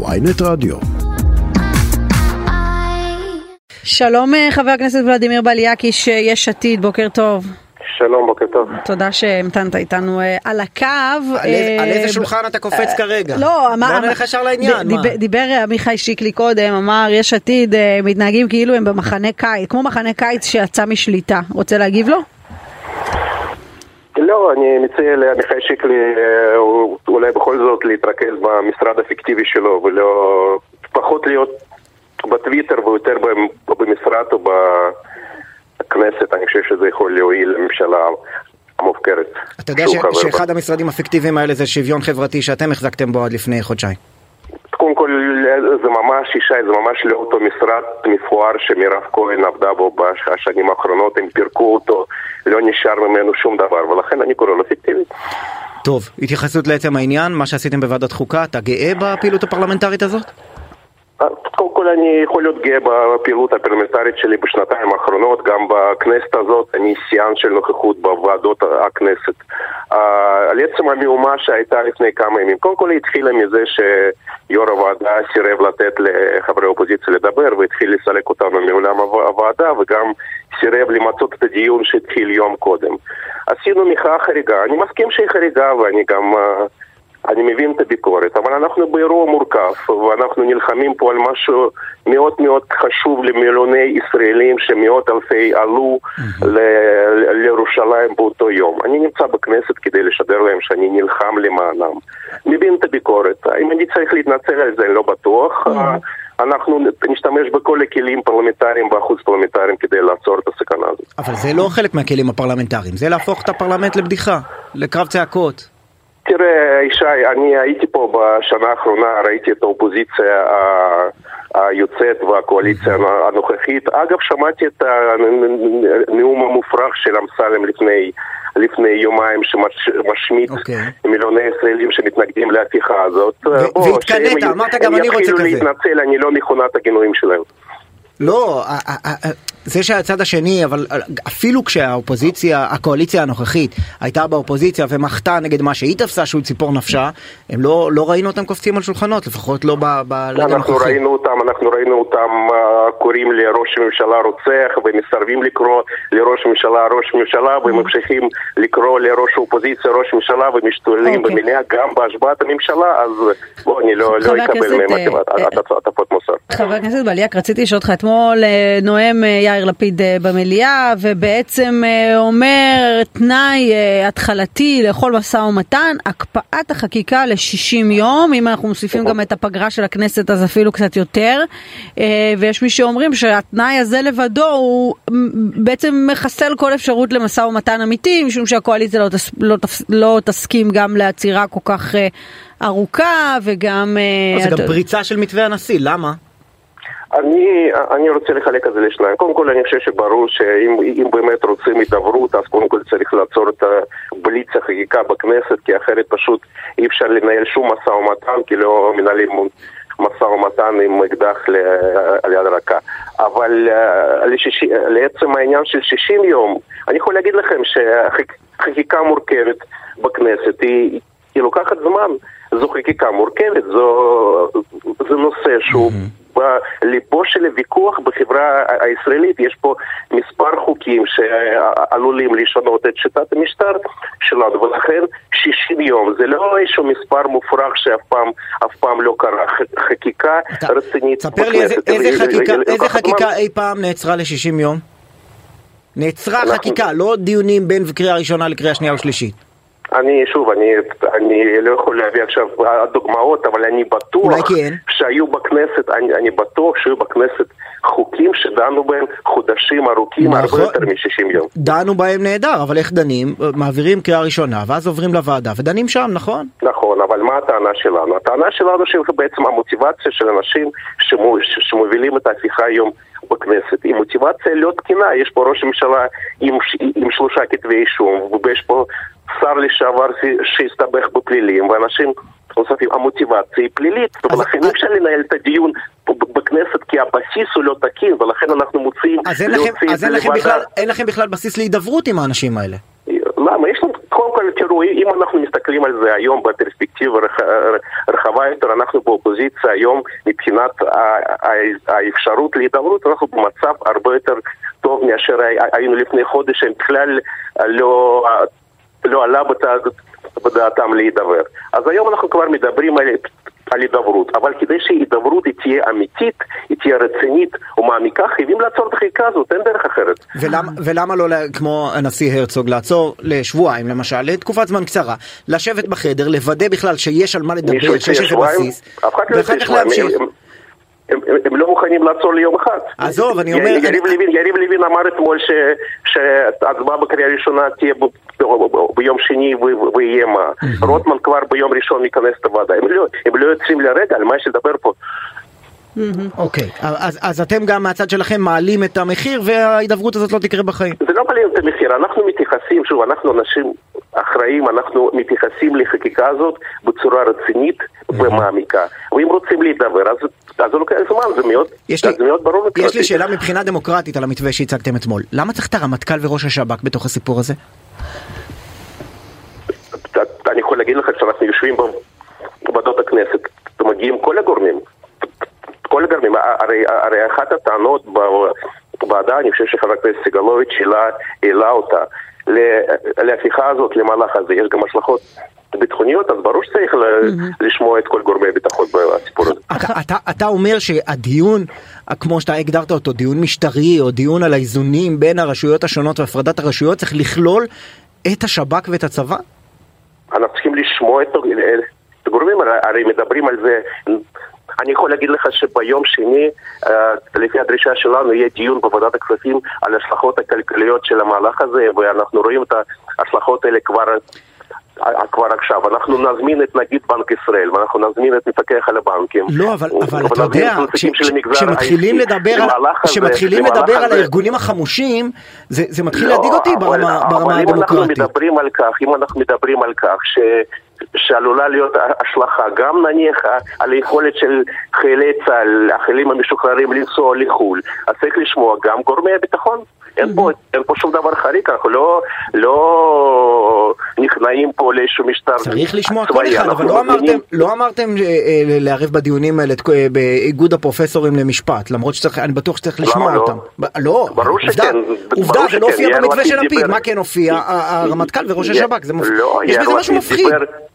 ויינט רדיו. שלום אה, חבר הכנסת ולדימיר בליאק, איש אה, יש עתיד, בוקר טוב. שלום, בוקר טוב. תודה שהמתנת איתנו אה, על הקו. על איזה- איזה שולחן אתה קופץ כרגע? לא, אמר... בוא נלך ישר לעניין? דיבר- עמיחי שיקלי קודם, אמר יש עתיד אה, מתנהגים כאילו הם במחנה קיץ, כמו מחנה קיץ שיצא משליטה. רוצה להגיב לו? לא, אני מציע לעמיחי שיקלי אה, אולי בכל זאת להתרכז במשרד הפיקטיבי שלו ולא... פחות להיות בטוויטר ויותר במ- במשרד או בכנסת, אני חושב שזה יכול להועיל לממשלה המופקרת. אתה יודע ש-. שאחד המשרדים הפיקטיביים האלה זה שוויון חברתי שאתם החזקתם בו עד לפני חודשיים. קודם כל, זה ממש, ישי, זה ממש לא אותו משרד מפואר שמירב כהן עבדה בו בשנים האחרונות, הם פירקו אותו, לא נשאר ממנו שום דבר, ולכן אני קורא לו פיקטיבי. טוב, התייחסות לעצם העניין, מה שעשיתם בוועדת חוקה, אתה גאה בפעילות הפרלמנטרית הזאת? קודם כל אני יכול להיות גאה בפעילות הפרלמנטרית שלי בשנתיים האחרונות, גם בכנסת הזאת, אני שיאן של נוכחות בוועדות הכנסת. אה, על עצם המהומה שהייתה לפני כמה ימים, קודם כל היא התחילה מזה שיו"ר הוועדה סירב לתת לחברי האופוזיציה לדבר והתחיל לסלק אותנו מעולם הוו- הוועדה וגם סירב למצות את הדיון שהתחיל יום קודם. עשינו מחאה חריגה, אני מסכים שהיא חריגה ואני גם... אה, אני מבין את הביקורת, אבל אנחנו באירוע מורכב, ואנחנו נלחמים פה על משהו מאוד מאוד חשוב למיליוני ישראלים שמאות אלפי עלו ל- לירושלים באותו יום. אני נמצא בכנסת כדי לשדר להם שאני נלחם למענם. מבין את הביקורת. האם אני צריך להתנצל על זה? אני לא בטוח. אנחנו נשתמש בכל הכלים פרלמנטריים והחוץ פרלמנטריים כדי לעצור את הסכנה הזאת. אבל זה לא חלק מהכלים הפרלמנטריים, זה להפוך את הפרלמנט לבדיחה, לקרב צעקות. תראה, ישי, אני הייתי פה בשנה האחרונה, ראיתי את האופוזיציה היוצאת והקואליציה הנוכחית. אגב, שמעתי את הנאום המופרך של אמסלם לפני, לפני יומיים שמשמיץ אוקיי. מיליוני ישראלים שמתנגדים להפיכה הזאת. והתקנאת, אמרת גם הם אני רוצה יתחילו כזה. להתנצל, אני לא מכונת הגינויים שלהם. לא, זה שהצד השני, אבל אפילו כשהאופוזיציה, הקואליציה הנוכחית הייתה באופוזיציה ומחתה נגד מה שהיא תפסה שהוא ציפור נפשה, הם לא, לא ראינו אותם קופצים על שולחנות, לפחות לא ב- בלילה אנחנו הנוכחי. ראינו אותם, אנחנו ראינו אותם אה, קוראים לראש הממשלה רוצח ומסרבים לקרוא לראש הממשלה ראש ממשלה וממשיכים לקרוא לראש האופוזיציה ראש ממשלה ומשתוללים אוקיי. במליאה גם בהשבעת הממשלה אז בוא אני לא לא אקבל מהם אה, הטפ- הטפ- הטפות מוסר. חבר הכנסת בליאק, רציתי לשאול אותך, אתמול אה, נואם אה, יאיר לפיד אה, במליאה, ובעצם אה, אומר תנאי התחלתי לכל משא ומתן, הקפאת החקיקה ל-60 יום, אם אנחנו מוסיפים גם את הפגרה של הכנסת אז אפילו קצת יותר, ויש מי שאומרים שהתנאי הזה לבדו הוא בעצם מחסל כל אפשרות למשא ומתן אמיתי, משום שהקואליציה לא, תס, לא, תפס, לא תסכים גם לעצירה כל כך ארוכה, וגם... זה גם פריצה של מתווה הנשיא, למה? אני, אני רוצה לחלק את זה לשניים. קודם כל אני חושב שברור שאם אם באמת רוצים הידברות אז קודם כל צריך לעצור את בליץ החקיקה בכנסת כי אחרת פשוט אי אפשר לנהל שום משא ומתן כי לא מנהלים משא ומתן עם אקדח ל- על יד רכה. אבל אה, לשישי, לעצם העניין של 60 יום, אני יכול להגיד לכם שהחקיקה מורכבת בכנסת היא, היא לוקחת זמן. זו חקיקה מורכבת, זו, זה נושא שהוא בליבו של הוויכוח בחברה הישראלית. יש פה מספר חוקים שעלולים לשנות את שיטת המשטר שלנו, ולכן 60 יום זה לא איזשהו מספר מופרך שאף פעם, אף פעם לא קרה. חקיקה אתה- רצינית תספר לי איזה, איזה חקיקה, איזה חקיקה. אי פעם נעצרה ל-60 יום? נעצרה אנחנו- חקיקה, לא דיונים בין קריאה ראשונה לקריאה שנייה ושלישית. אני, שוב, אני, אני לא יכול להביא עכשיו דוגמאות, אבל אני בטוח כן. שהיו בכנסת, אני, אני בטוח שהיו בכנסת חוקים שדנו בהם חודשים ארוכים, נכון. הרבה יותר מ-60 יום. דנו בהם נהדר, אבל איך דנים? מעבירים קריאה ראשונה, ואז עוברים לוועדה, ודנים שם, נכון? נכון, אבל מה הטענה שלנו? הטענה שלנו שבעצם המוטיבציה של אנשים שמו, שמובילים את ההפיכה היום בכנסת היא מוטיבציה לא תקינה. יש פה ראש ממשלה עם, עם שלושה כתבי אישום, ויש פה שר לשעבר שהסתבך בפלילים, ואנשים נוספים. המוטיבציה היא פלילית, ולכן אי אפשר לנהל את הדיון בכנסת כי הבסיס הוא לא תקין, ולכן אנחנו מוצאים אז אין לכם, אז אין לכם. בכלל, אין לכם בכלל בסיס להידברות עם האנשים האלה. למה? יש לנו קודם כל, תראו, אם אנחנו מסתכלים על זה היום בפרספקטיבה רחבה יותר, אנחנו באופוזיציה היום, מבחינת האפשרות להידברות, אנחנו במצב הרבה יותר טוב מאשר היינו לפני חודש, שהם בכלל לא, לא עלה בדעתם להידבר. אז היום אנחנו כבר מדברים על על הידברות, אבל כדי שהידברות תהיה אמיתית, היא תהיה רצינית ומעמיקה, חייבים לעצור את החקיקה הזאת, אין דרך אחרת. ולמה, ולמה לא, כמו הנשיא הרצוג, לעצור לשבועיים למשל, לתקופת זמן קצרה, לשבת בחדר, לוודא בכלל שיש על מה לדבר, שיש איזה בסיס, ואחר כך להמשיך. הם, הם, הם לא מוכנים לעצור ליום אחד. עזוב, אני אומר... יריב, אני... לוין, יריב לוין אמר אתמול שהצבעה בקריאה ראשונה תהיה ב, ביום שני ויהיה מה. רוטמן כבר ביום ראשון ייכנס את הוועדה. הם לא, הם לא יוצאים לרגע על מה שדבר פה. אוקיי, אז, אז אתם גם מהצד שלכם מעלים את המחיר וההידברות הזאת לא תקרה בחיים. זה לא מעלים את המחיר, אנחנו מתייחסים, שוב, אנחנו אנשים אחראים, אנחנו מתייחסים לחקיקה הזאת בצורה רצינית ומעמיקה. ואם רוצים להידבר, אז, אז זה לוקח זמן, זה מאוד, יש לי, זה מאוד ברור. יש לי שאלה מבחינה דמוקרטית על המתווה שהצגתם אתמול. למה צריך את הרמטכ"ל וראש השב"כ בתוך הסיפור הזה? אני יכול להגיד לך שאנחנו יושבים בוועדות הכנסת, מגיעים כל הגורמים, כל הגורמים, הרי, הרי אחת הטענות בוועדה, אני חושב שחבר הכנסת סגלוביץ' העלה אותה, להפיכה הזאת, למהלך הזה, יש גם השלכות ביטחוניות, אז ברור שצריך לשמוע את כל גורמי הביטחון בסיפור הזה. אתה אומר שהדיון, כמו שאתה הגדרת אותו, דיון משטרי או דיון על האיזונים בין הרשויות השונות והפרדת הרשויות, צריך לכלול את השב"כ ואת הצבא? אנחנו צריכים לשמוע את הגורמים, הרי מדברים על זה אני יכול להגיד לך שביום שני, לפי הדרישה שלנו, יהיה דיון בוועדת הכספים על ההשלכות הכלכליות של המהלך הזה, ואנחנו רואים את ההשלכות האלה כבר... כבר עכשיו, אנחנו נזמין את נגיד בנק ישראל ואנחנו נזמין את מפקח על הבנקים. לא, אבל, אבל אתה יודע, כשמתחילים לדבר, כשמתחילים לדבר על הארגונים החמושים, זה, זה מתחיל לא, להדאיג אותי ברמה, ברמה הדמוקרטית. אם אנחנו מדברים על כך, אם אנחנו מדברים על כך ש... שעלולה להיות השלכה גם נניח על היכולת של חיילי צה"ל, החיילים המשוחררים לנסוע לחו"ל, אז צריך לשמוע גם גורמי הביטחון. אין פה, אין פה שום דבר חריג, אנחנו לא, לא נכנעים פה לאיזשהו משטר צבאי. צריך לשמוע כל אחד, אבל לא אמרתם, לא אמרתם אה, אה, לערב בדיונים האלה אה, באיגוד הפרופסורים למשפט, למרות שאני בטוח שצריך לשמוע לא? אותם. לא, ברור שכן. עובדה, זה לא הופיע במתווה של לפיד, מה כן הופיע? הרמטכ"ל וראש השב"כ, לא, יש בזה משהו מפחיד.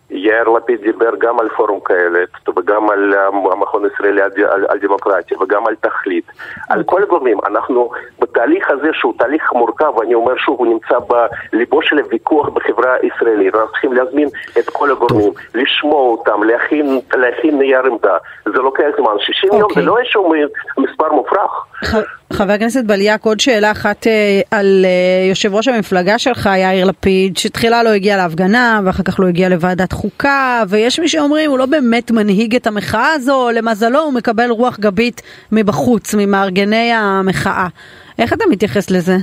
יאיר לפיד דיבר גם על פורום כאלה, וגם על המכון הישראלי על דמוקרטיה, וגם על תכלית, על כל הגורמים. אנחנו בתהליך הזה, שהוא תהליך מורכב, ואני אומר שוב, הוא נמצא בליבו של הוויכוח בחברה הישראלית. אנחנו צריכים להזמין את כל הגורמים, לשמוע אותם, להכין, להכין נייר עמדה. זה לוקח זמן. 60 יום זה לא איזשהו מספר מופרך. חבר הכנסת בליאק, עוד שאלה אחת אה, על אה, יושב ראש המפלגה שלך, יאיר לפיד, שתחילה לא הגיע להפגנה ואחר כך לא הגיע לוועדת חוקה, ויש מי שאומרים הוא לא באמת מנהיג את המחאה הזו, למזלו הוא מקבל רוח גבית מבחוץ, ממארגני המחאה. איך אתה מתייחס לזה?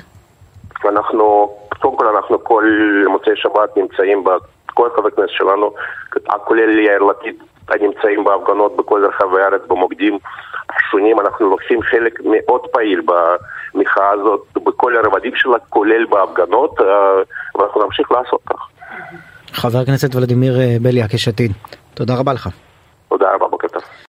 אנחנו, קודם כל אנחנו כל מוצאי שבת נמצאים, כל חברי הכנסת שלנו, כולל יאיר לפיד, נמצאים בהפגנות בכל רחבי הארץ, במוקדים. שונים, אנחנו לוקחים חלק מאוד פעיל במחאה הזאת, בכל הרבדים שלה, כולל בהפגנות, אה, ואנחנו נמשיך לעשות כך. חבר הכנסת ולדימיר אה, בליאק, יש עתיד, תודה רבה לך. תודה רבה, בוקר טוב.